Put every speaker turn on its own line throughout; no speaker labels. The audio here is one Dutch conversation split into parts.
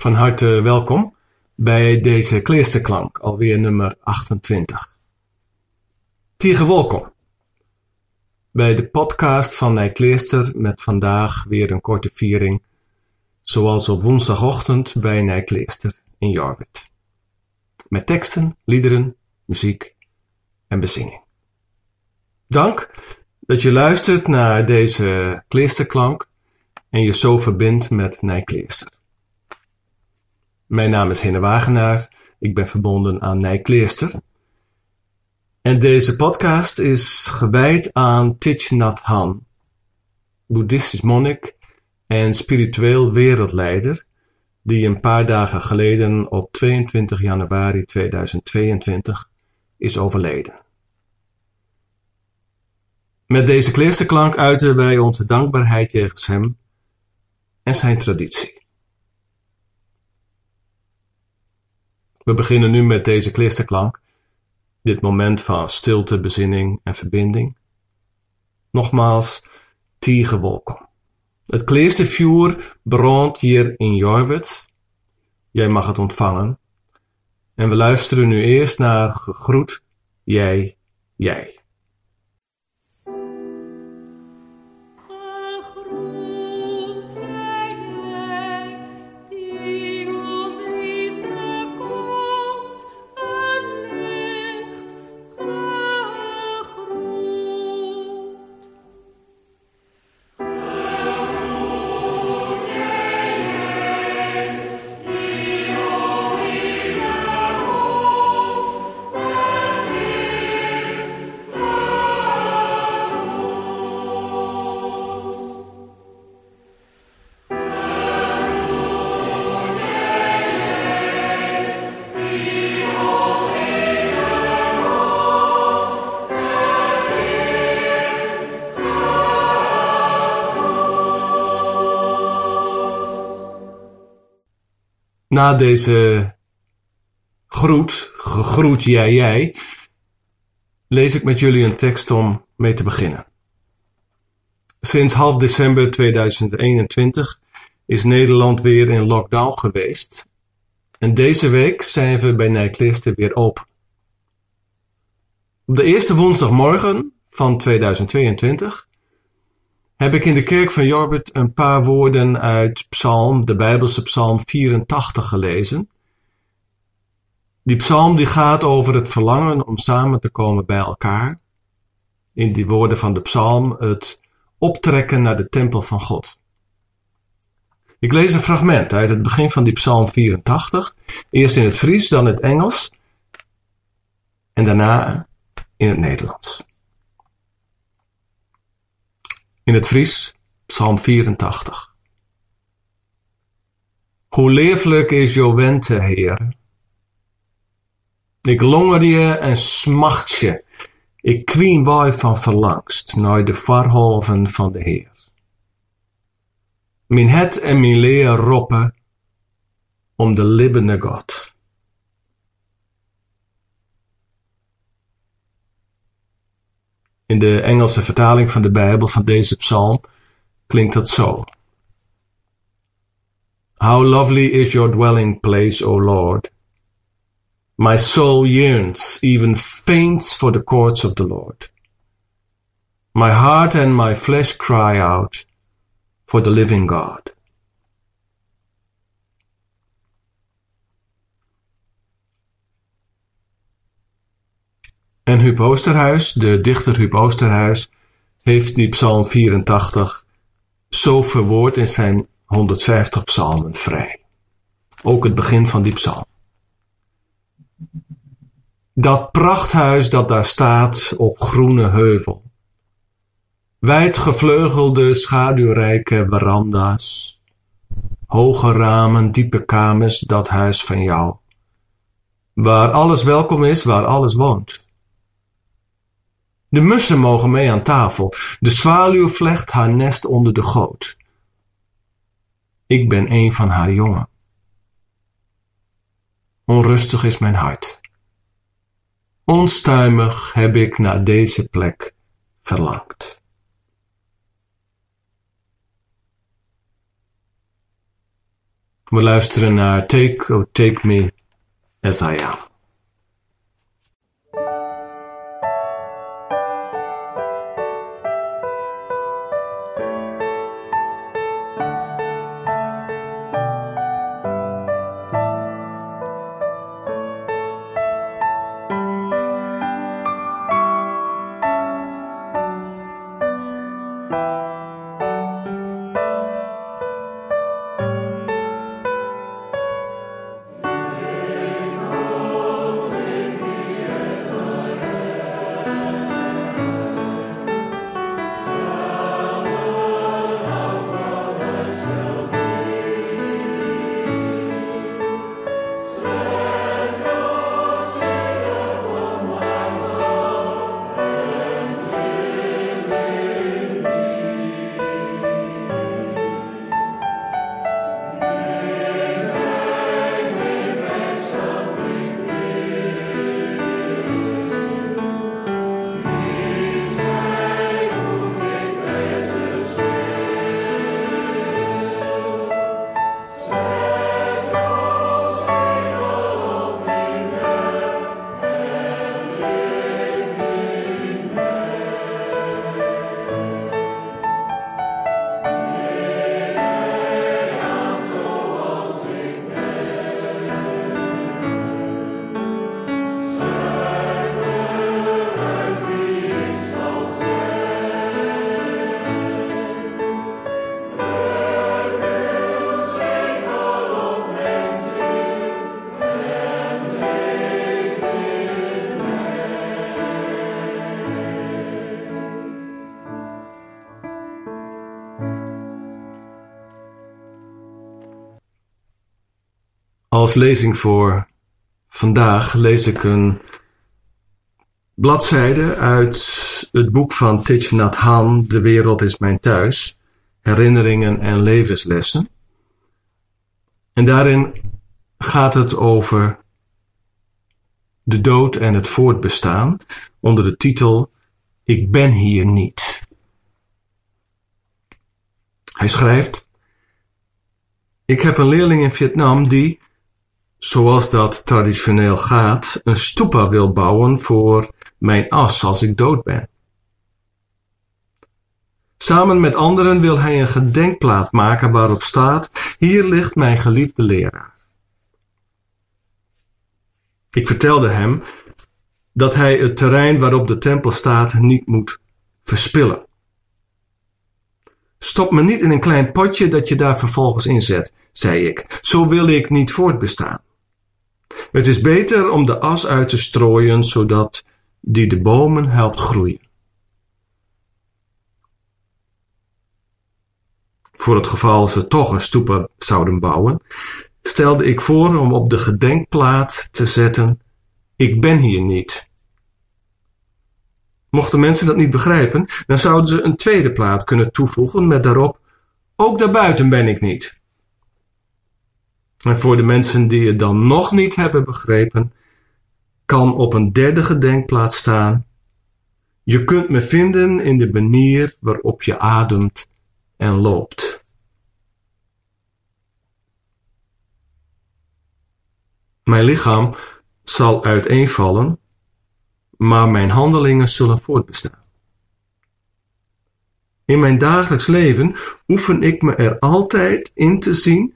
Van harte welkom bij deze Kleesterklank, alweer nummer 28. Tige welkom bij de podcast van Nijkleester met vandaag weer een korte viering, zoals op woensdagochtend bij Nijkleester in Jorwet. Met teksten, liederen, muziek en bezinging. Dank dat je luistert naar deze Kleesterklank en je zo verbindt met Nijkleester. Mijn naam is Henne Wagenaar. Ik ben verbonden aan Nijkleester. En deze podcast is gewijd aan Thich Nhat Hanh, boeddhistisch monnik en spiritueel wereldleider, die een paar dagen geleden op 22 januari 2022 is overleden. Met deze kleersterklank uiten wij onze dankbaarheid jegens hem en zijn traditie. We beginnen nu met deze klisterklank, dit moment van stilte, bezinning en verbinding. Nogmaals, tige wolken. Het kleerstervuur brandt hier in Jorwet. Jij mag het ontvangen. En we luisteren nu eerst naar gegroet, jij, jij. Na deze groet, gegroet jij jij, lees ik met jullie een tekst om mee te beginnen. Sinds half december 2021 is Nederland weer in lockdown geweest. En deze week zijn we bij Nijklisten weer open. Op de eerste woensdagmorgen van 2022 heb ik in de kerk van Jorwet een paar woorden uit Psalm, de Bijbelse Psalm 84 gelezen. Die psalm die gaat over het verlangen om samen te komen bij elkaar. In die woorden van de psalm het optrekken naar de tempel van God. Ik lees een fragment uit het begin van die psalm 84. Eerst in het Fries, dan het Engels en daarna in het Nederlands. In het Fries, Psalm 84. Hoe leeflijk is jouw wente, Heer. Ik longer je en smacht je. Ik kwien waai van verlangst naar de varhoven van de Heer. Mijn het en mijn leer roppen om de libbende God. In de Engelse vertaling van de Bijbel van deze psalm klinkt dat zo. How lovely is your dwelling place, O Lord. My soul yearns, even faints for the courts of the Lord. My heart and my flesh cry out for the living God. En Huub Oosterhuis, de dichter Huub Oosterhuis, heeft die psalm 84 zo verwoord in zijn 150 psalmen vrij. Ook het begin van die psalm. Dat prachthuis dat daar staat op groene heuvel. Wijd gevleugelde, schaduwrijke veranda's. Hoge ramen, diepe kamers, dat huis van jou. Waar alles welkom is, waar alles woont. De mussen mogen mee aan tafel. De zwaluw vlecht haar nest onder de goot. Ik ben een van haar jongen. Onrustig is mijn hart. Onstuimig heb ik naar deze plek verlangd. We luisteren naar Take, oh Take Me As I Am. Als lezing voor vandaag lees ik een bladzijde uit het boek van Thich Nhat Hanh, De wereld is mijn thuis, herinneringen en levenslessen. En daarin gaat het over de dood en het voortbestaan onder de titel Ik ben hier niet. Hij schrijft: Ik heb een leerling in Vietnam die zoals dat traditioneel gaat, een stupa wil bouwen voor mijn as als ik dood ben. Samen met anderen wil hij een gedenkplaat maken waarop staat: Hier ligt mijn geliefde leraar. Ik vertelde hem dat hij het terrein waarop de tempel staat niet moet verspillen. Stop me niet in een klein potje dat je daar vervolgens inzet, zei ik. Zo wil ik niet voortbestaan. Het is beter om de as uit te strooien, zodat die de bomen helpt groeien. Voor het geval ze toch een stoeper zouden bouwen, stelde ik voor om op de gedenkplaat te zetten: Ik ben hier niet. Mochten mensen dat niet begrijpen, dan zouden ze een tweede plaat kunnen toevoegen met daarop: Ook daarbuiten ben ik niet. En voor de mensen die het dan nog niet hebben begrepen, kan op een derde gedenkplaats staan. Je kunt me vinden in de manier waarop je ademt en loopt. Mijn lichaam zal uiteenvallen, maar mijn handelingen zullen voortbestaan. In mijn dagelijks leven oefen ik me er altijd in te zien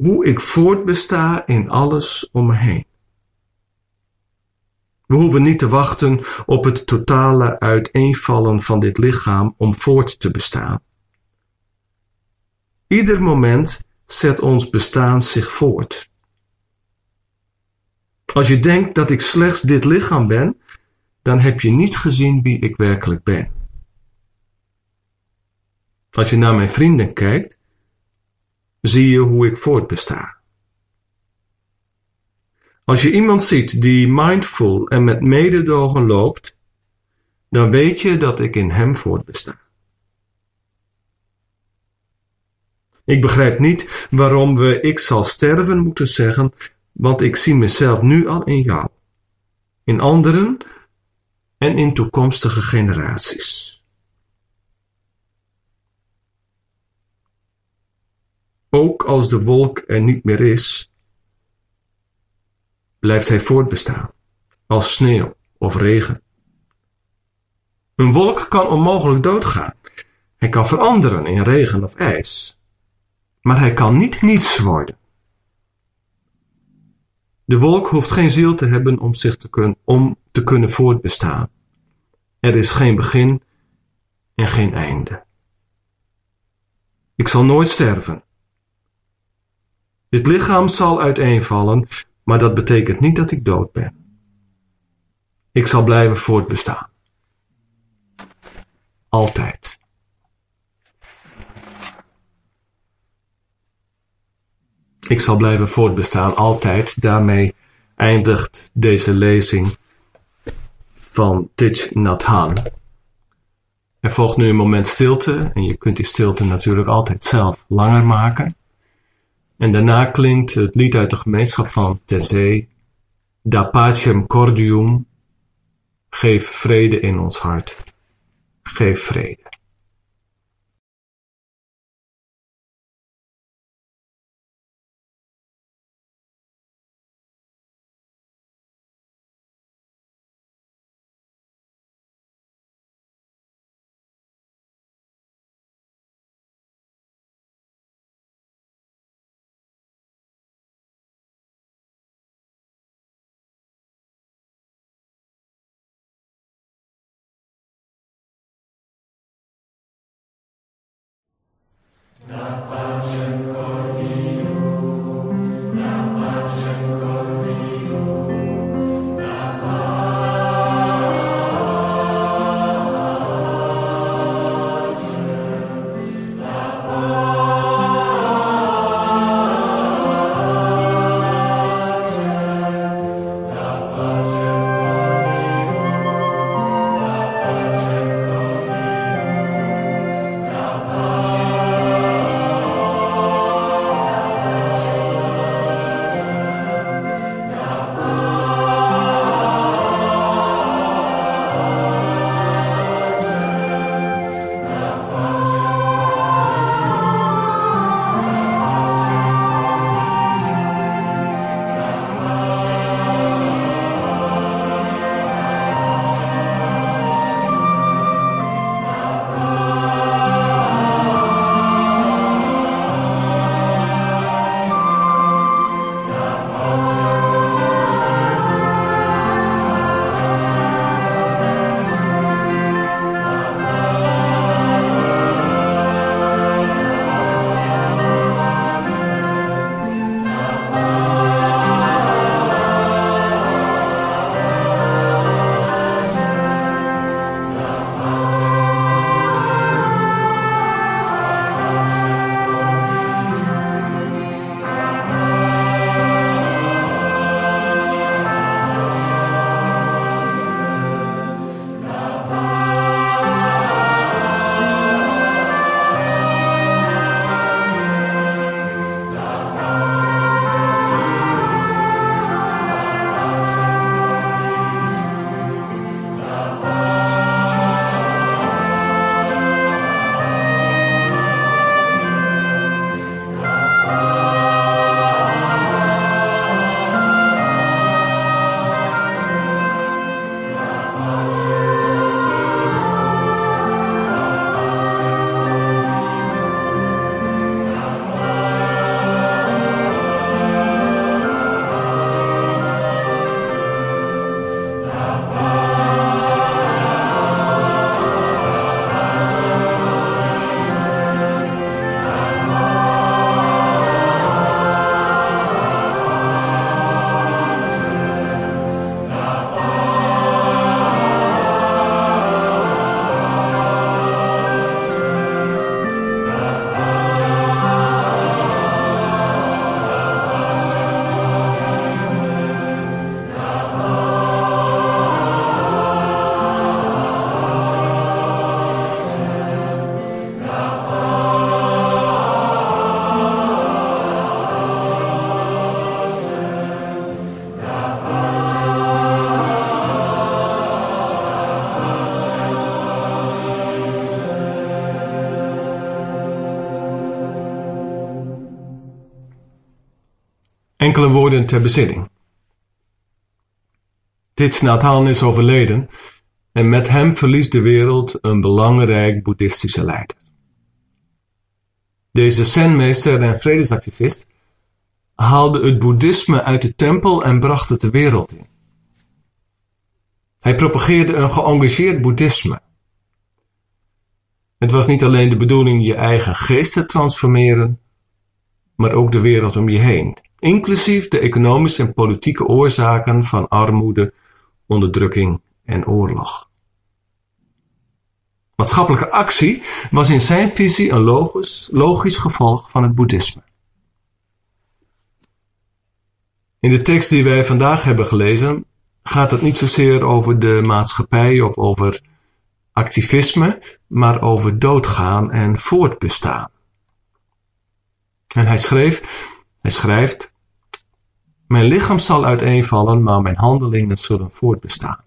hoe ik voortbesta in alles om me heen. We hoeven niet te wachten op het totale uiteenvallen van dit lichaam om voort te bestaan. Ieder moment zet ons bestaan zich voort. Als je denkt dat ik slechts dit lichaam ben, dan heb je niet gezien wie ik werkelijk ben. Als je naar mijn vrienden kijkt, zie je hoe ik voortbesta. Als je iemand ziet die mindful en met mededogen loopt, dan weet je dat ik in hem voortbesta. Ik begrijp niet waarom we ik zal sterven moeten zeggen, want ik zie mezelf nu al in jou, in anderen en in toekomstige generaties. Ook als de wolk er niet meer is, blijft hij voortbestaan, als sneeuw of regen. Een wolk kan onmogelijk doodgaan. Hij kan veranderen in regen of ijs, maar hij kan niet niets worden. De wolk hoeft geen ziel te hebben om, zich te, kun, om te kunnen voortbestaan. Er is geen begin en geen einde. Ik zal nooit sterven. Dit lichaam zal uiteenvallen, maar dat betekent niet dat ik dood ben. Ik zal blijven voortbestaan. Altijd. Ik zal blijven voortbestaan, altijd. Daarmee eindigt deze lezing van Tich Nhat Hanh. Er volgt nu een moment stilte en je kunt die stilte natuurlijk altijd zelf langer maken. En daarna klinkt het lied uit de gemeenschap van Tezee, Da Pacem Cordium, geef vrede in ons hart, geef vrede. Enkele woorden ter bezinning. Dit Nathan is overleden en met hem verliest de wereld een belangrijk boeddhistische leider. Deze zenmeester en vredesactivist haalde het boeddhisme uit de tempel en bracht het de wereld in. Hij propageerde een geëngageerd boeddhisme. Het was niet alleen de bedoeling je eigen geest te transformeren, maar ook de wereld om je heen, inclusief de economische en politieke oorzaken van armoede, onderdrukking en oorlog. Maatschappelijke actie was in zijn visie een logisch, logisch gevolg van het boeddhisme. In de tekst die wij vandaag hebben gelezen gaat het niet zozeer over de maatschappij of over activisme, maar over doodgaan en voortbestaan. En hij schreef, hij schrijft, mijn lichaam zal uiteenvallen, maar mijn handelingen zullen voortbestaan.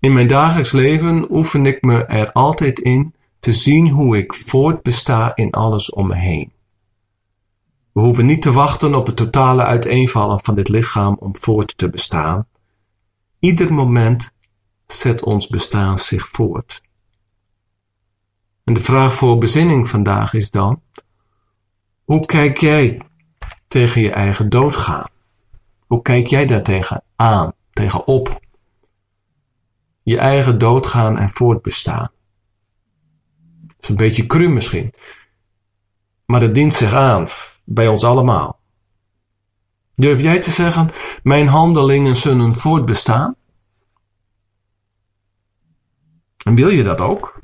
In mijn dagelijks leven oefen ik me er altijd in te zien hoe ik voortbesta in alles om me heen. We hoeven niet te wachten op het totale uiteenvallen van dit lichaam om voort te bestaan. Ieder moment zet ons bestaan zich voort. En de vraag voor bezinning vandaag is dan: hoe kijk jij tegen je eigen doodgaan? Hoe kijk jij daar tegen aan, tegenop? Je eigen doodgaan en voortbestaan. Dat is een beetje cru misschien, maar het dient zich aan bij ons allemaal. Durf jij te zeggen, mijn handelingen zullen voortbestaan? En wil je dat ook?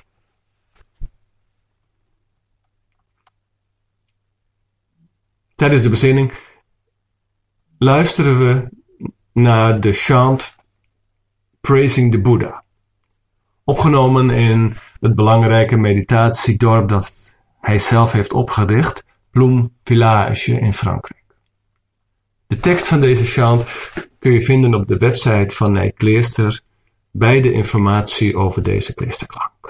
Tijdens de bezinning luisteren we naar de chant Praising the Buddha. Opgenomen in het belangrijke meditatiedorp dat hij zelf heeft opgericht, Bloem Village in Frankrijk. De tekst van deze chant kun je vinden op de website van Nijkleester bij de informatie over deze kleesterklank.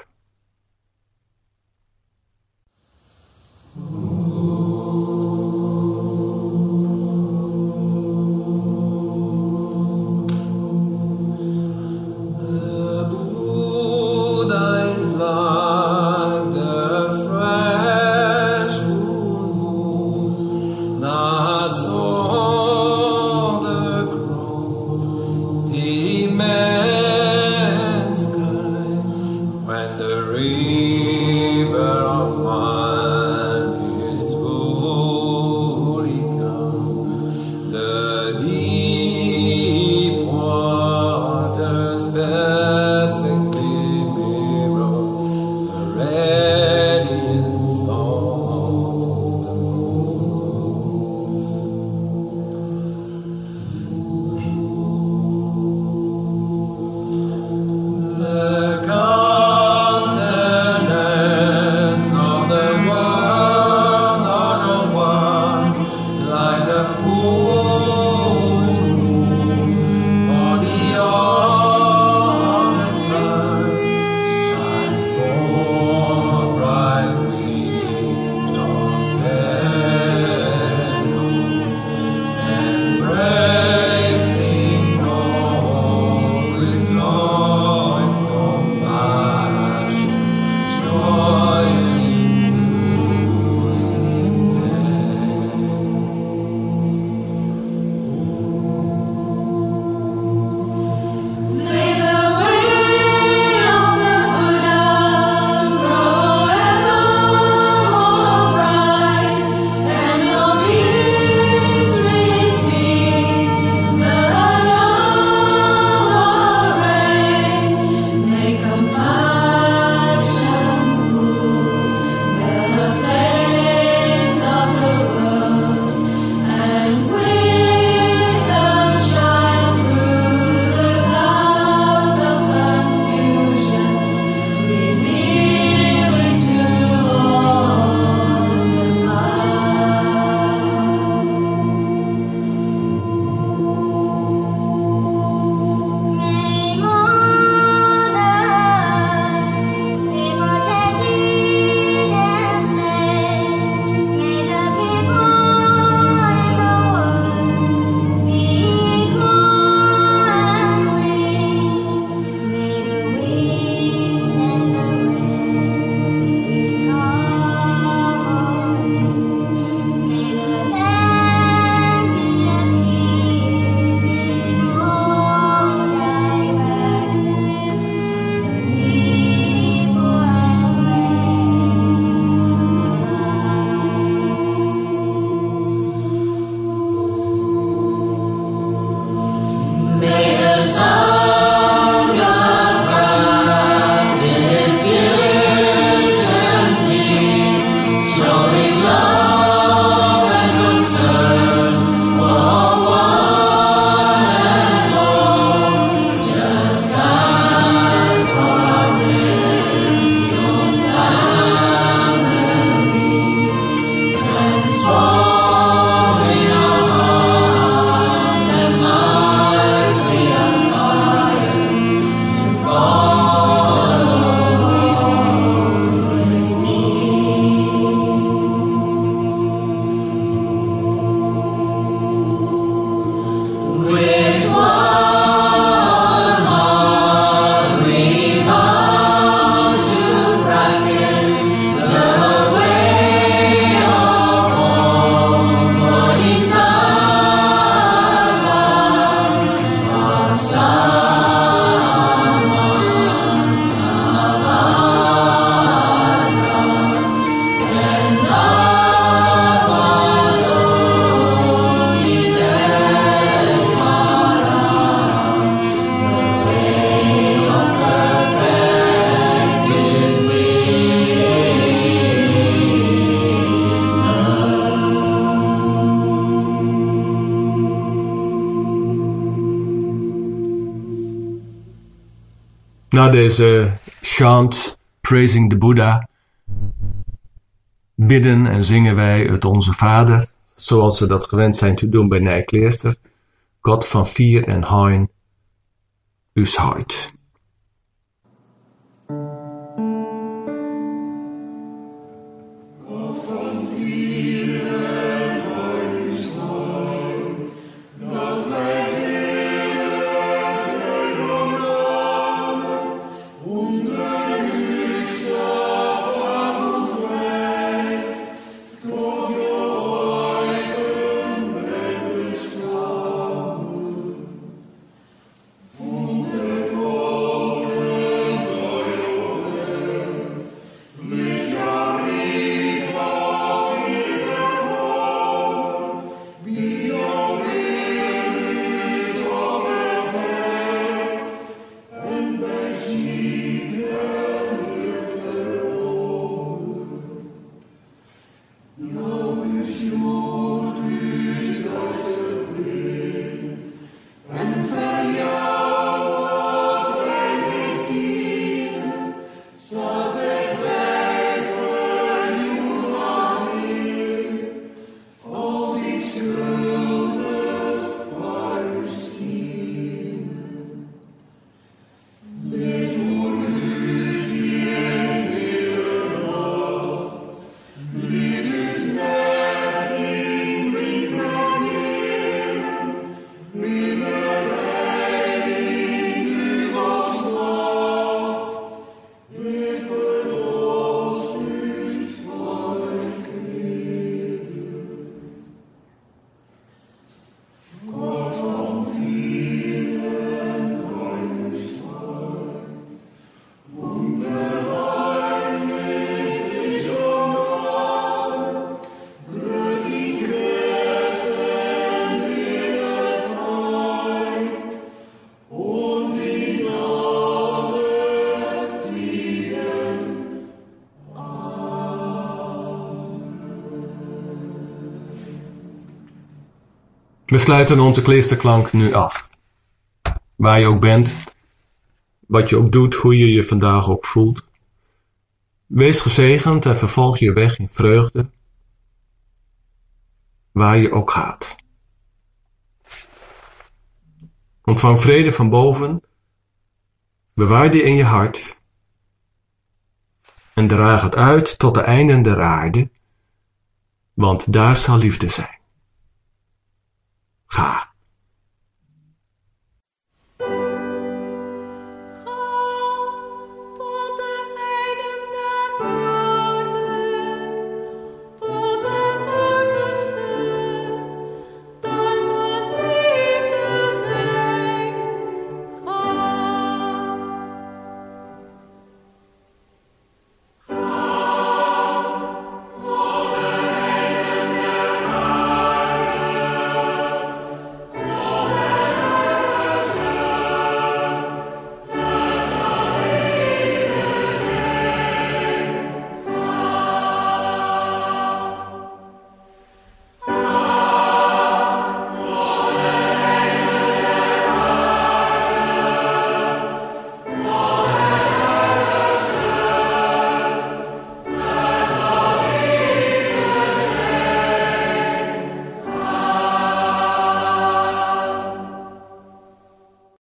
Na deze chant Praising the Buddha bidden en zingen wij het Onze Vader, zoals we dat gewend zijn te doen bij Nijkleester. God van vier en hein, us huid. We sluiten onze kleesterklank nu af. Waar je ook bent, wat je ook doet, hoe je je vandaag ook voelt. Wees gezegend en vervolg je weg in vreugde, waar je ook gaat. Ontvang vrede van boven, bewaar die in je hart en draag het uit tot de einden der aarde, want daar zal liefde zijn. Ha!